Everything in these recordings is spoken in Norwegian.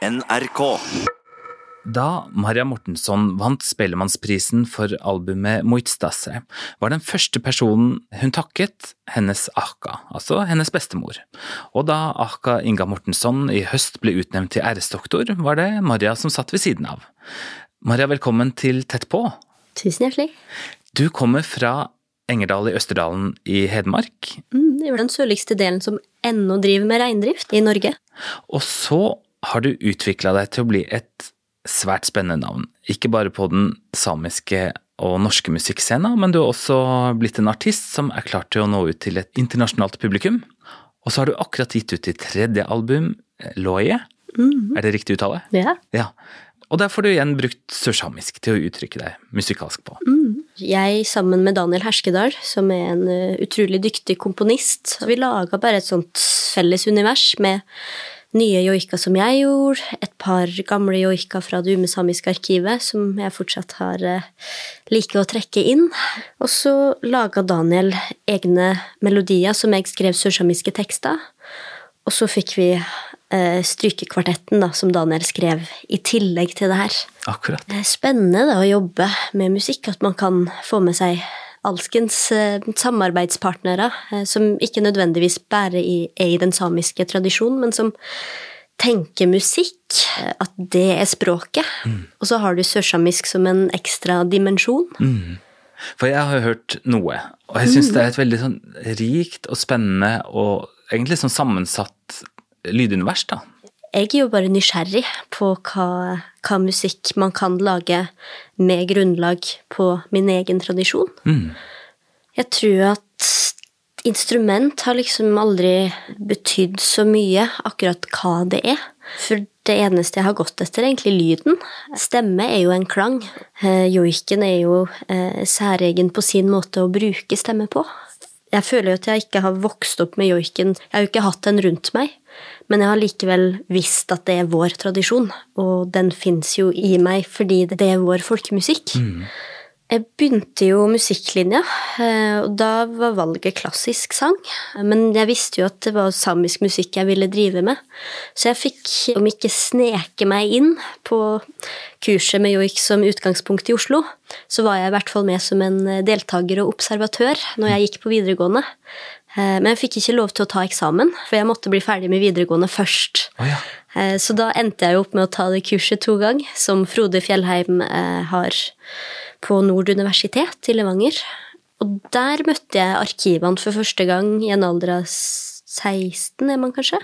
NRK. Da Maria Mortensson vant Spellemannsprisen for albumet Moitstasse, var den første personen hun takket hennes Ahka, altså hennes bestemor. Og da Ahka Inga Mortensson i høst ble utnevnt til æresdoktor, var det Maria som satt ved siden av. Maria, velkommen til Tett på. Tusen hjertelig. Du kommer fra Engerdal i Østerdalen i Hedmark, Mm, det er den sørligste delen som ennå driver med reindrift i Norge. og så har du utvikla deg til å bli et svært spennende navn. Ikke bare på den samiske og norske musikkscena, men du har også blitt en artist som er klar til å nå ut til et internasjonalt publikum. Og så har du akkurat gitt ut ditt tredje album, Loie. Er det riktig uttale? Ja. Ja. Og der får du igjen brukt sørsamisk til å uttrykke deg musikalsk på. Jeg sammen med Daniel Herskedal, som er en eh, utrolig dyktig komponist, vi laga bare et sånt felles univers med nye joiker som jeg gjorde, et par gamle joiker fra det umesamiske arkivet som jeg fortsatt har uh, like å trekke inn. Og så laga Daniel egne melodier som jeg skrev sørsamiske tekster. Og så fikk vi uh, strykekvartetten da, som Daniel skrev i tillegg til det her. Akkurat. Det er spennende da, å jobbe med musikk, at man kan få med seg alskens eh, samarbeidspartnere, eh, som ikke nødvendigvis bare er i den samiske tradisjonen, men som tenker musikk, eh, at det er språket. Og så har du sørsamisk som en ekstra dimensjon. For jeg har jo hørt noe, og jeg syns det er et veldig sånn rikt og spennende og egentlig sånn sammensatt lydunivers, da. Jeg er jo bare nysgjerrig på hva, hva musikk man kan lage med grunnlag på min egen tradisjon. Jeg tror at instrument har liksom aldri betydd så mye akkurat hva det er. For det eneste jeg har gått etter, er egentlig lyden. Stemme er jo en klang. Eh, Joiken er jo eh, særegen på sin måte å bruke stemme på. Jeg føler jo at jeg ikke har vokst opp med joiken. Jeg har jo ikke hatt den rundt meg, men jeg har likevel visst at det er vår tradisjon, og den fins jo i meg fordi det er vår folkemusikk. Jeg begynte jo musikklinja, eh, og da var valget klassisk sang. Men jeg visste jo at det var samisk musikk jeg ville drive med, så jeg fikk, om ikke sneke meg inn på kurset med joik som utgangspunkt i Oslo, så var jeg i hvert fall med som en deltaker og observatør når jeg gikk på videregående. Eh, Men jeg fikk ikke lov til å ta eksamen, for jeg måtte bli ferdig med videregående først. Oh ja. Eh, Så da endte jeg opp med å ta det kurset to ganger, som Frode Fjellheim eh, har på Nord universitet i Levanger. Og der møtte jeg arkivene for første gang i en alder av 16, er man kanskje?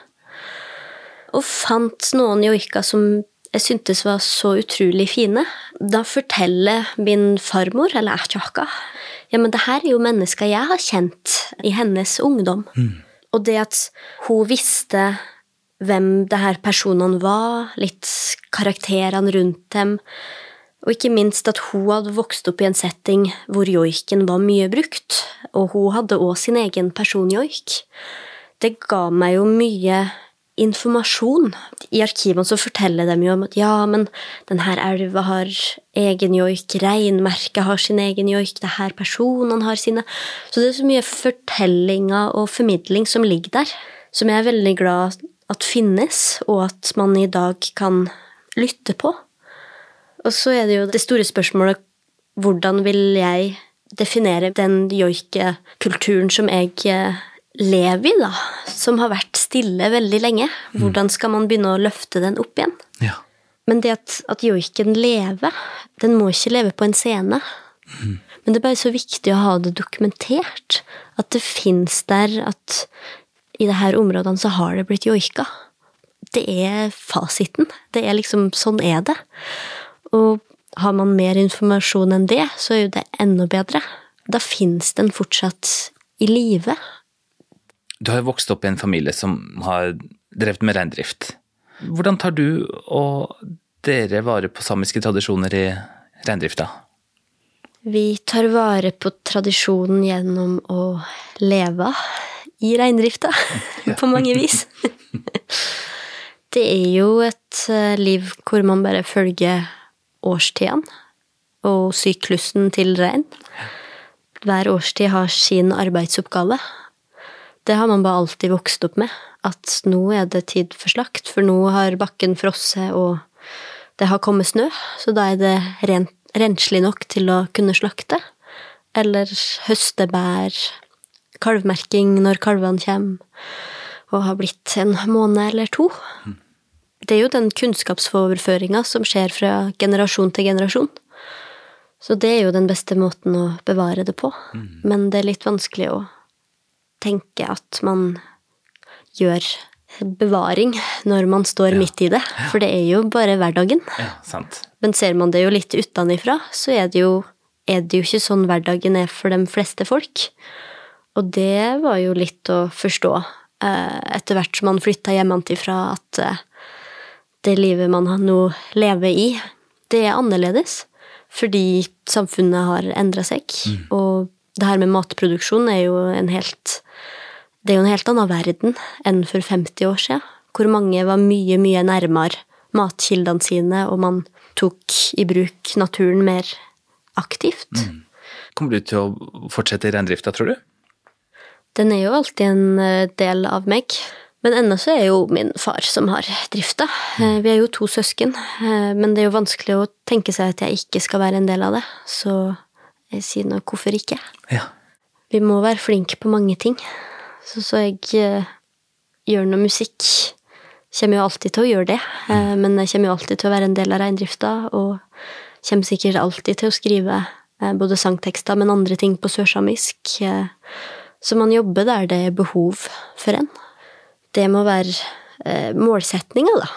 Og fant noen joika som jeg syntes var så utrolig fine. Da forteller min farmor, eller Ertjaka, ja, men det her er jo mennesker jeg har kjent i hennes ungdom. Og det at hun visste hvem det her personene var, litt karakterene rundt dem, og ikke minst at hun hadde vokst opp i en setting hvor joiken var mye brukt, og hun hadde òg sin egen personjoik. Det ga meg jo mye informasjon. I arkivene så forteller de jo om at ja, men denne elva har egen joik, reinmerket har sin egen joik, det her personene har sine Så det er så mye fortellinger og formidling som ligger der, som jeg er veldig glad at finnes, og at man i dag kan lytte på. Og så er det jo det store spørsmålet hvordan vil jeg definere den joikekulturen som jeg eh, lever i, da? Som har vært stille veldig lenge. Hvordan skal man begynne å løfte den opp igjen? Ja. Men det at, at joiken lever, den må ikke leve på en scene. Men det er bare så viktig å ha det dokumentert. At det fins der, at i det her områdene så har det blitt joika. Det er fasiten. Det er liksom Sånn er det. Og har man mer informasjon enn det, så er jo det enda bedre. Da fins den fortsatt i live. Du har jo vokst opp i en familie som har drevet med reindrift. Hvordan tar du og dere vare på samiske tradisjoner i reindrifta? Vi tar vare på tradisjonen gjennom å leve i reindrifta, på mange vis. Det er jo et eh, liv hvor man bare følger årstidene og syklusen til rein. Hver årstid har sin arbeidsoppgave. Det har man bare alltid vokst opp med. at nå er det tid for slakt, for nå har bakken frosset, og det har kommet snø, så da er det rent, renslig nok til å kunne slakte. Eller høste bær, kalvmerking når kalvene kommer, og har blitt en måned eller to. Det er jo den kunnskapsoverføringa som skjer fra generasjon til generasjon. Så det er jo den beste måten å bevare det på. Men det er litt vanskelig å tenke at man gjør bevaring når man står midt i det, for det er jo bare hverdagen. Ja, sant. Men ser man det jo litt utenifra, så er det, jo, er det jo ikke sånn hverdagen er for de fleste folk. Og det var jo litt å forstå eh, etter hvert som man flytta hjemmefra, at eh, det livet man nå lever i, det er annerledes. Fordi samfunnet har endra seg, og det her med matproduksjon er jo en helt det er jo en helt annen verden enn for 50 år siden, hvor mange var mye, mye nærmere matkildene sine, og man tok i bruk naturen mer aktivt. Kommer du til å fortsette i reindrifta, tror du? Den er jo alltid en eh, del av meg. Men ennå så er jo min far som har drifta. Eh, Vi er jo to søsken, eh, men det er jo vanskelig å tenke seg at jeg ikke skal være en del av det. Så jeg sier nå hvorfor ikke. Ja. Vi må være flinke på mange ting. Så, så jeg gjør noe musikk. Kommer jo alltid til å gjøre det, men jeg kommer jo alltid til å være en del av reindrifta, og kommer sikkert alltid til å skrive både sangtekster, men andre ting på sørsamisk. Så man jobber der det er behov for en. Det må være eh, målsettinga, da.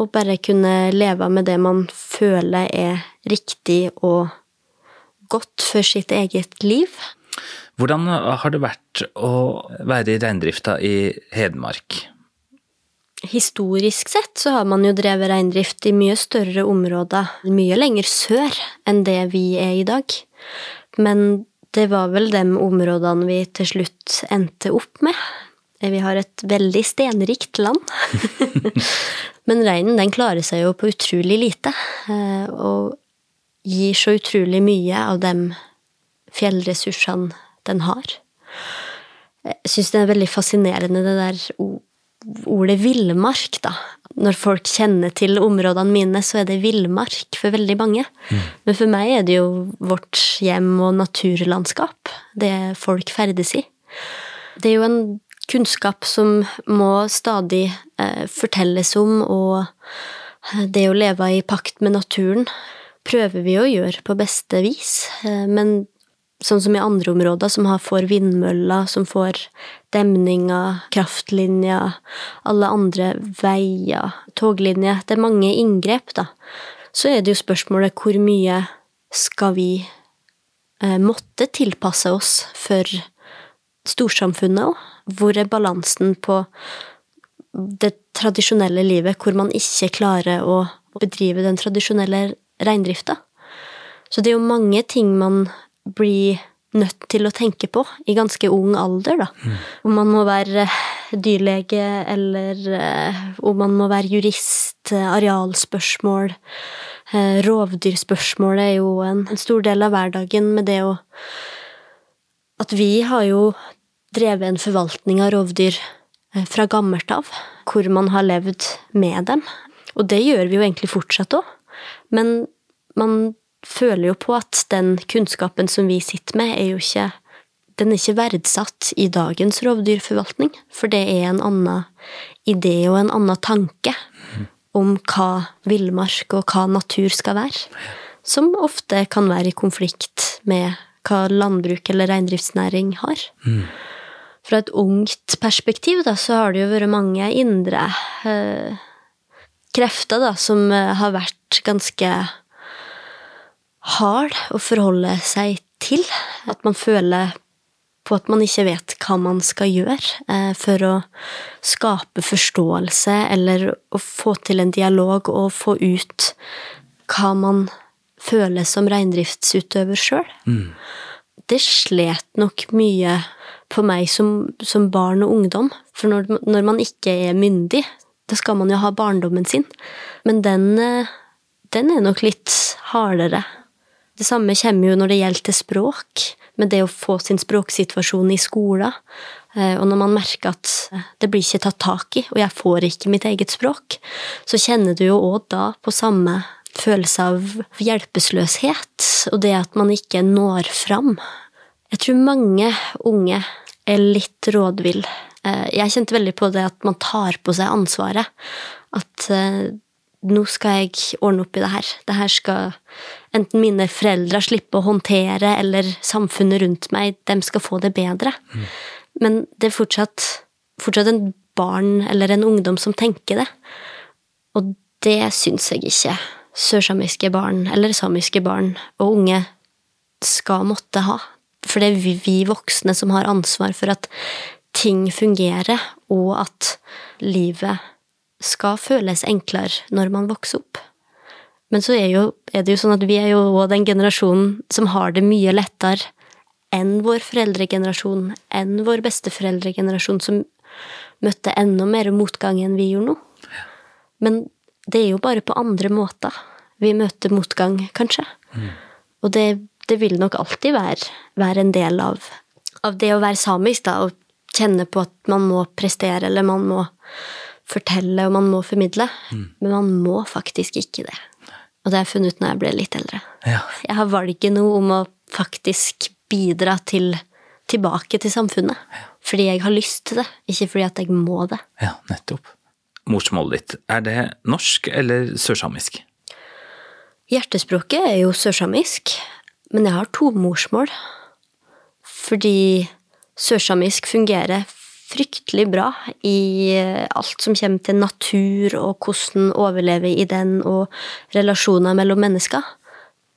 Å bare kunne leve med det man føler er riktig og godt for sitt eget liv. Hvordan har det vært å være i reindrifta i Hedmark? Historisk sett så har man jo drevet reindrift i mye større områder, mye lenger sør enn det vi er i dag. Men det var vel de områdene vi til slutt endte opp med. Vi har et veldig stenrikt land. Men reinen den klarer seg jo på utrolig lite, eh, og gir så utrolig mye av de fjellressursene den har. Jeg syns det er veldig fascinerende det der ordet villmark, da. Når folk kjenner til områdene mine, så er det villmark for veldig mange. Men for meg er det jo vårt hjem og naturlandskap, det folk ferdes i. Det er jo en kunnskap som må stadig eh, fortelles om, og det å leve i pakt med naturen prøver vi å gjøre på beste vis. Eh, men sånn som i andre områder, som har, får vindmøller, som får demninger, kraftlinjer, alle andre veier, toglinjer Det er mange inngrep, da. Så er det jo spørsmålet hvor mye skal vi eh, måtte tilpasse oss for storsamfunnet òg? Hvor er balansen på det tradisjonelle livet, hvor man ikke klarer å bedrive den tradisjonelle reindrifta? Så det er jo mange ting man blir nødt til å tenke på i ganske ung alder, da. Om man må være dyrlege, eller eh, om man må være jurist, eh, arealspørsmål, Rovdyrspørsmålet rovdyrspørsmål er jo en, en stor del av hverdagen med det å At vi har jo drevet en forvaltning av rovdyr eh, fra gammelt av, hvor man har levd med dem. Og det gjør vi jo egentlig fortsatt òg. Men man føler jo på at den kunnskapen som vi sitter med, er jo ikke den er ikke verdsatt i dagens rovdyrforvaltning, for det er en annen idé og en annen tanke om hva villmark og hva natur skal være, som ofte kan være i konflikt med hva landbruk eller reindriftsnæring har. Fra et ungt perspektiv da, så har det jo vært mange indre eh, krefter da, som eh, har vært ganske hard å forholde seg til. At man føler på at man ikke vet hva man skal gjøre eh, for å skape forståelse eller å få til en dialog og få ut hva man føler som reindriftsutøver sjøl. Det slet nok mye på meg som, som barn og ungdom, for når, når man ikke er myndig, da skal man jo ha barndommen sin, men den, eh, den er nok litt hardere. Det samme kommer jo når det gjelder språk, med det å få sin språksituasjon i skolen, Eh, og når man merker at det blir ikke tatt tak i, og jeg får ikke mitt eget språk, så kjenner du jo òg da på samme følelse av hjelpeløshet, og det at man ikke når fram. Jeg tror mange unge er litt rådvill. Eh, jeg kjente veldig på det at man tar på seg ansvaret. At eh, nå skal jeg ordne opp i det her. Det her skal enten mine foreldre slippe å håndtere, eller samfunnet rundt meg, dem skal få det bedre. Mm. Men det er fortsatt, fortsatt en barn eller en ungdom som tenker det. Og det syns jeg ikke sørsamiske barn, eller samiske barn og unge, skal måtte ha. For det er vi voksne som har ansvar for at ting fungerer, og at livet skal føles enklere når man vokser opp. Men så er, jo, er det jo sånn at vi er jo òg den generasjonen som har det mye lettere enn vår foreldregenerasjon, enn vår besteforeldregenerasjon, som møtte enda mer motgang enn vi gjorde nå. Men det er jo bare på andre måter vi møter motgang, kanskje. Mm. Og det, det, vil nok alltid være, være en del av, av, det å være samisk, da, og kjenne på at man må prestere, eller man må fortelle, og man må formidle. Mm. Men man må faktisk ikke det. Og det har jeg funnet ut når jeg ble litt eldre. Ja. Jeg har valget noe om å faktisk bidra til tilbake til samfunnet. Ja. Fordi jeg har lyst til det, ikke fordi at jeg må det. Ja, nettopp. Morsmålet ditt, er det norsk eller sørsamisk? Hjertespråket er jo sørsamisk, men jeg har to morsmål. Fordi sørsamisk fungerer fryktelig bra i eh, alt som kommer til natur og hvordan overleve i den, og relasjoner mellom mennesker.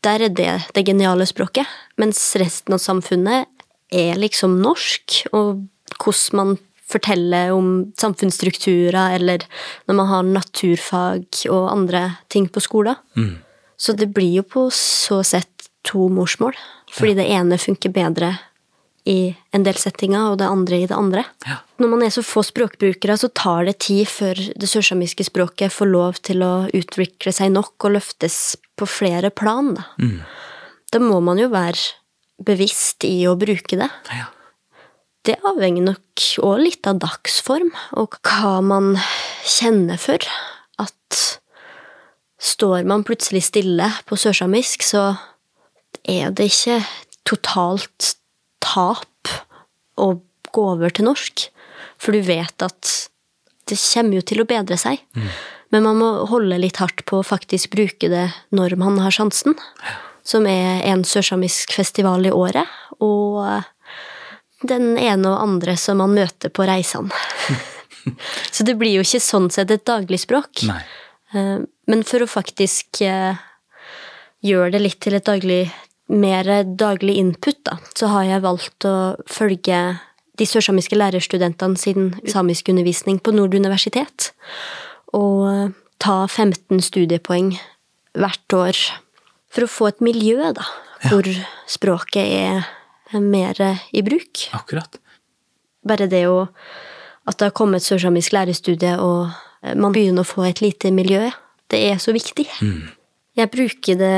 Der er det det geniale språket, mens resten av samfunnet er liksom norsk, og hvordan man forteller om samfunnsstrukturer, eller når man har naturfag og andre ting på skolen. Mm. Så det blir jo på så sett to morsmål, fordi ja. det ene funker bedre i en del settinger, og det andre i det andre. Ja. Når man er så få språkbrukere, så tar det tid før det sørsamiske språket får lov til å utvikle seg nok og løftes på flere plan. Da, mm. da må man jo være bevisst i å bruke det. Ja. Det avhenger nok òg litt av dagsform, og hva man kjenner for. At står man plutselig stille på sørsamisk, så er det ikke totalt tap å gå over til norsk. For du vet at det kommer jo til å bedre seg. Mm. Men man må holde litt hardt på å faktisk bruke det når man har sjansen. Som er en sørsamisk festival i året, og den ene og andre som man møter på reisene. Så det blir jo ikke sånn sett et dagligspråk. Eh, men for å faktisk eh, gjøre det litt til et daglig mer daglig input, da, så har jeg valgt å følge de sørsamiske lærerstudentene sin samiskundervisning på Nord universitet. Og ta 15 studiepoeng hvert år for å få et miljø, da, ja. hvor språket er mer i bruk. Akkurat. Bare det å At det har kommet sørsamisk lærerstudie, og man begynner å få et lite miljø, det er så viktig. Mm. Jeg bruker det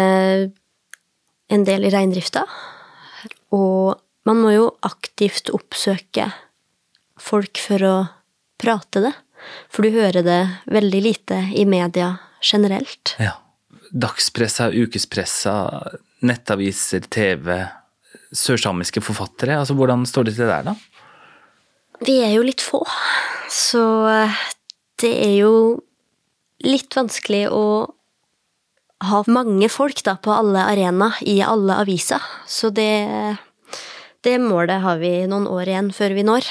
en del i reindrifta. Og man må jo aktivt oppsøke folk for å prate det. For du hører det veldig lite i media generelt. Ja. Dagspressa, ukespressa, nettaviser, TV, sørsamiske forfattere. Altså, hvordan står det til der, da? Vi er jo litt få, så det er jo litt vanskelig å ha mange folk da, på alle arenaer i alle aviser. Så det, det målet har vi noen år igjen før vi når.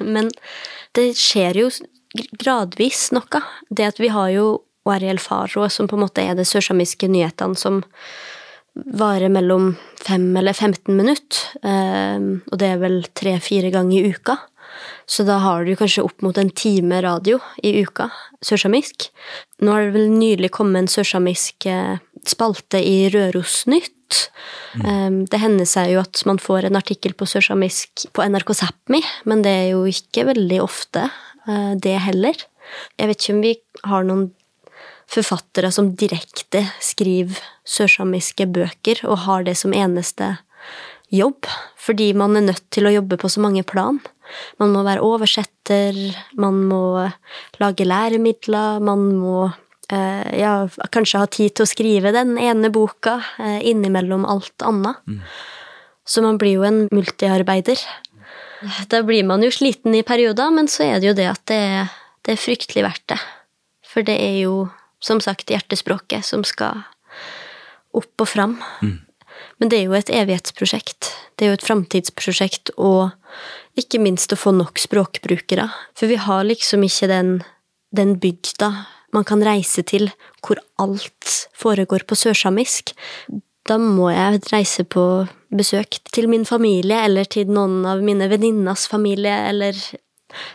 Men det skjer jo gradvis noe. Det at vi har jo Ariel Faro, som på en måte er det sørsamiske nyhetene som varer mellom fem eller 15 minutter. Ehm, og det er vel tre-fire ganger i uka. Så da har du kanskje opp mot en time radio i uka, sørsamisk. Nå har det vel nylig kommet en sørsamisk eh, spalte i Rørosnytt. Mm. Ehm, det hender seg jo at man får en artikkel på sørsamisk på NRK Sápmi, men det er jo ikke veldig ofte, eh, det heller. Jeg vet ikke om vi har noen forfattere som direkte skriver sørsamiske bøker, og har det som eneste jobb, fordi man er nødt til å jobbe på så mange plan. Man må være oversetter, man må lage læremidler, man må eh, ja, kanskje ha tid til å skrive den ene boka eh, innimellom alt annet. Mm. Så man blir jo en multiarbeider. Da blir man jo sliten i perioder, men så er det jo det at det, det er fryktelig verdt det. For det er jo, som sagt, hjertespråket som skal opp og fram. Mm. Men det er jo et evighetsprosjekt. Det er jo et framtidsprosjekt, og ikke minst å få nok språkbrukere. For vi har liksom ikke den, den bygda man kan reise til hvor alt foregår på sørsamisk. Da må jeg reise på besøk til min familie eller til noen av mine venninnas familie, eller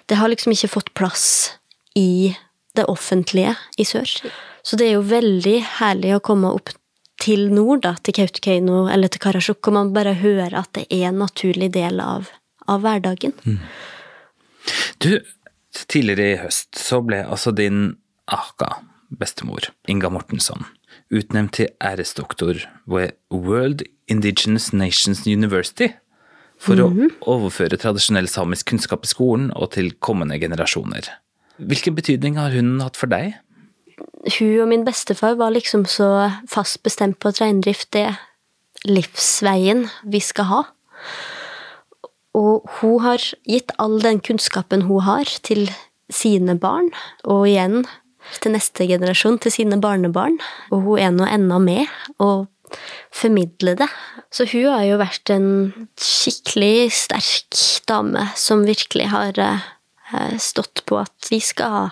Det har liksom ikke fått plass i det offentlige i sør. Så det er jo veldig herlig å komme opp til nord, da, til Kautokeino eller til Karasjok, og man bare hører at det er en naturlig del av, av hverdagen. Mm. Du, tidligere i høst så ble altså din aka, bestemor, Inga Mortensson, utnevnt til æresdoktor ved World Indigenous Nations University for mm -hmm. å mhm. overføre tradisjonell samisk kunnskap i skolen og til kommende generasjoner. Hvilken betydning har hun hatt for deg? Hun og min bestefar var liksom så fast bestemt på at reindrift er livsveien vi skal ha. Og hun har gitt all den kunnskapen hun har, til sine barn, og igjen til neste generasjon, til sine barnebarn. Og hun er nå ennå med og formidler det. Så hun har jo vært en skikkelig sterk dame som virkelig har eh, stått på at vi skal ha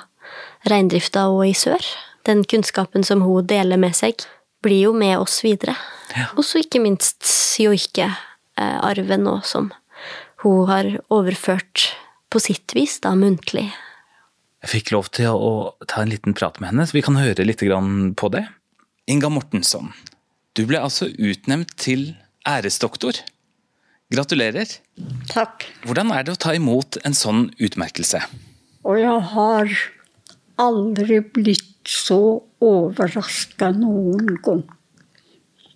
reindrifta og i sør den kunnskapen som hun deler med seg, blir jo med oss videre. Ja. Og så ikke minst joike-arven nå, som hun har overført på sitt vis, da muntlig. Jeg fikk lov til å ta en liten prat med henne, så vi kan høre litt på det. Inga Mortensson, du ble altså utnevnt til æresdoktor. Gratulerer. Takk. Hvordan er det å ta imot en sånn utmerkelse? Og jeg har aldri blitt så overraska noen gang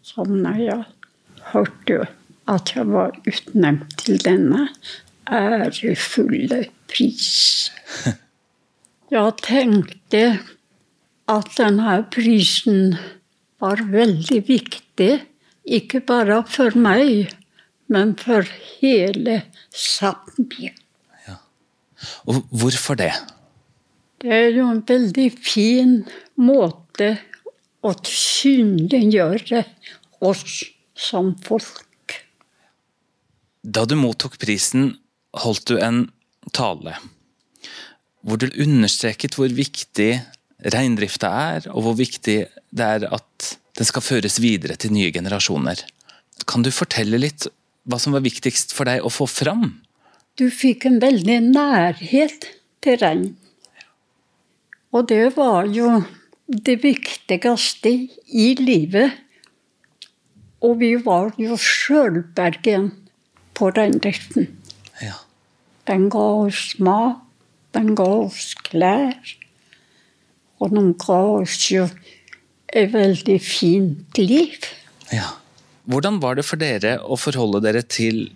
som når jeg hørte at jeg var utnevnt til denne ærefulle pris. Jeg tenkte at denne prisen var veldig viktig, ikke bare for meg, men for hele Sápmi. Ja. Og hvorfor det? Det er jo en veldig fin måte å synliggjøre oss som folk. Da du mottok prisen, holdt du en tale hvor du understreket hvor viktig reindrifta er, og hvor viktig det er at den skal føres videre til nye generasjoner. Kan du fortelle litt hva som var viktigst for deg å få fram? Du fikk en veldig nærhet til rein. Og det var jo det viktigste i livet. Og vi var jo sjølbergen på reindriften. Ja. Den ga oss mat, den ga oss klær. Og den ga oss jo et veldig fint liv. Ja. Hvordan var det for dere å forholde dere til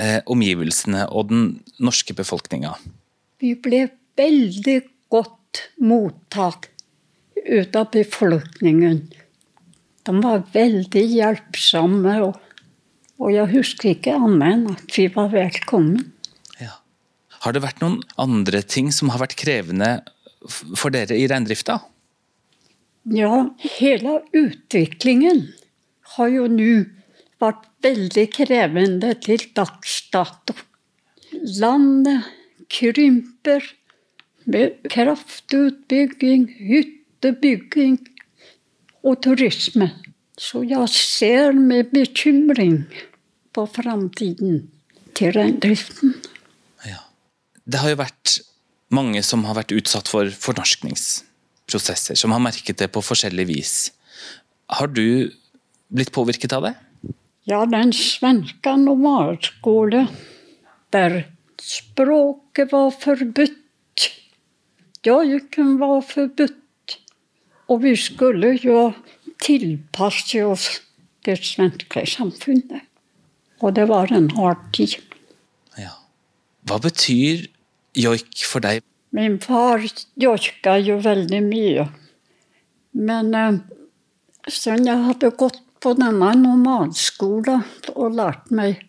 eh, omgivelsene og den norske befolkninga? Vi ble veldig godt mottak ut av befolkningen. De var veldig hjelpsomme, og, og jeg husker ikke annet enn at vi var velkommen. Ja. Har det vært noen andre ting som har vært krevende for dere i reindrifta? Ja, hele utviklingen har jo nå vært veldig krevende til dags dato. Landet krymper med kraftutbygging, hyttebygging og turisme. Så jeg ser med bekymring på framtiden til reindriften. Ja. Det har jo vært mange som har vært utsatt for fornorskningsprosesser, som har merket det på forskjellig vis. Har du blitt påvirket av det? Ja, den svenske normalskole, der språket var forbudt Joiken var forbudt. Og vi skulle jo tilpasse oss det svenske samfunnet. Og det var en hard tid. Ja. Hva betyr joik for deg? Min far joika jo veldig mye. Men eh, siden jeg hadde gått på denne nomadskolen og lært meg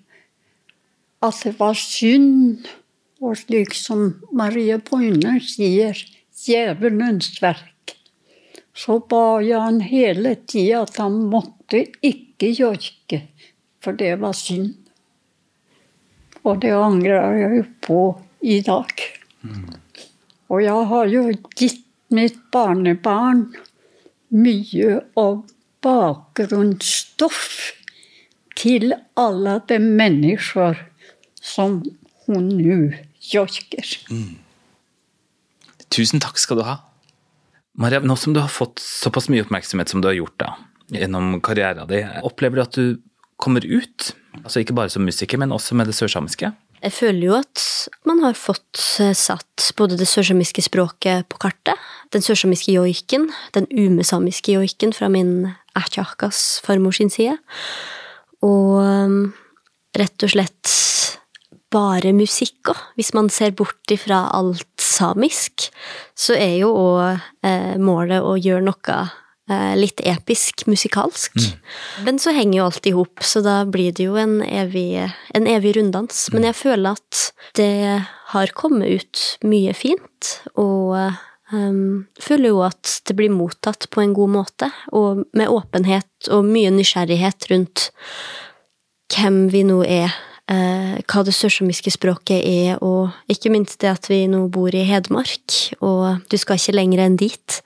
at det var synd, og slik som Marie Brune sier, djevelens verk, så ba jeg han hele tida at han måtte ikke joike, for det var synd. Og det angrer jeg jo på i dag. Og jeg har jo gitt mitt barnebarn mye av bakgrunnsstoff til alle de mennesker som hun nå joiker. Tusen takk skal du ha. Maria, nå som du har fått såpass mye oppmerksomhet som du har gjort da, gjennom karrieren din, opplever du at du kommer ut? Altså ikke bare som musiker, men også med det sørsamiske? Jeg føler jo at man har fått eh, satt både det sørsamiske språket på kartet, den sørsamiske joiken, den umesamiske joiken fra min ætjakas farmor sin side, og um, rett og slett bare musikk òg. Hvis man ser bort ifra alt samisk, så er jo òg eh, målet å gjøre noe eh, litt episk musikalsk. Men så henger jo alt i hop, så da blir det jo en evig, en evig runddans. Men jeg føler at det har kommet ut mye fint, og um, føler jo at det blir mottatt på en god måte, og med åpenhet og mye nysgjerrighet rundt hvem vi nå er, hva det sørsamiske språket er, og ikke minst det at vi nå bor i Hedmark, og du skal ikke lenger enn dit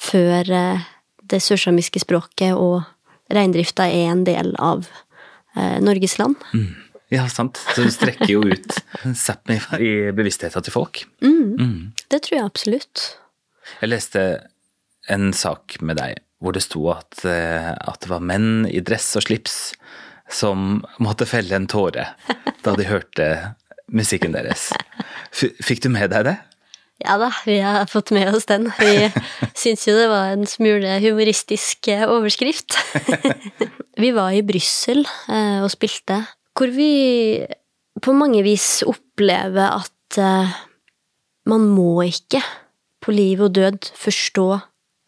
før eh, det sørsamiske språket og reindrifta er en del av eh, Norges land. Ja, sant. Så du strekker jo ut Sápmi i bevisstheten til folk. Det tror jeg absolutt. Jeg leste en sak med deg hvor det sto at, eh, at det var menn i dress og slips som måtte felle en tåre da de hørte musikken deres. Fikk du med deg det? Ja da, vi har fått med oss den. Vi syns jo det var en smule humoristisk eh, overskrift. vi var i Brussel eh, og spilte, hvor vi på mange vis opplever at eh, man må ikke på liv og død forstå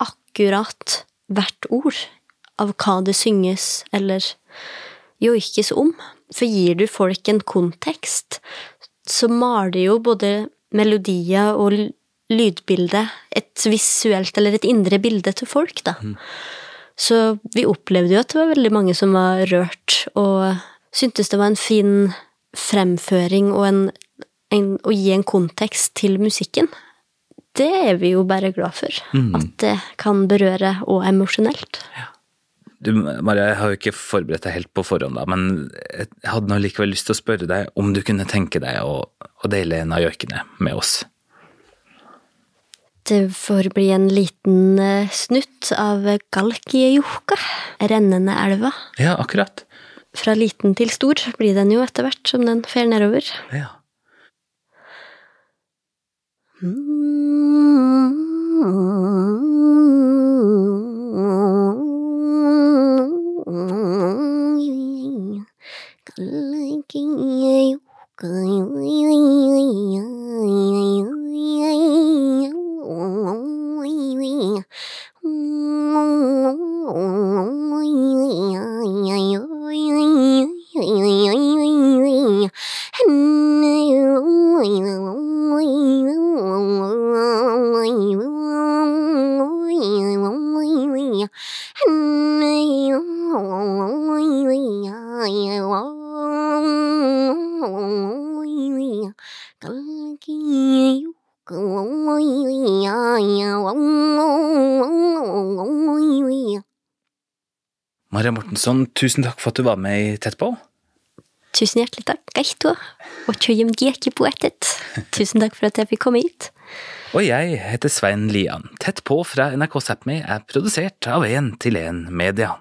akkurat hvert ord av hva det synges eller joikes om. For gir du folk en kontekst, så maler jo både melodier og lydbildet et visuelt eller et indre bilde til folk, da. Så vi opplevde jo at det var veldig mange som var rørt, og syntes det var en fin fremføring og en, en, å gi en kontekst til musikken. Det er vi jo bare glad for. At det kan berøre og emosjonelt. Du, Maria, jeg har jo ikke forberedt deg helt på forhånd, da, men jeg hadde nå likevel lyst til å spørre deg om du kunne tenke deg å, å dele en av joikene med oss. Det får bli en liten eh, snutt av Galkijoka, rennende elva. Ja, akkurat. Fra liten til stor blir den jo etter hvert som den fer nedover. Ja. Mm-hmm. Maria Mortensson, tusen takk for at du var med i Tett på. Tusen hjertelig takk, Reito. Og. Tusen takk for at jeg fikk komme hit. Og jeg heter Svein Lian. Tett på fra NRK Sápmi er produsert av 1 til 1 Media.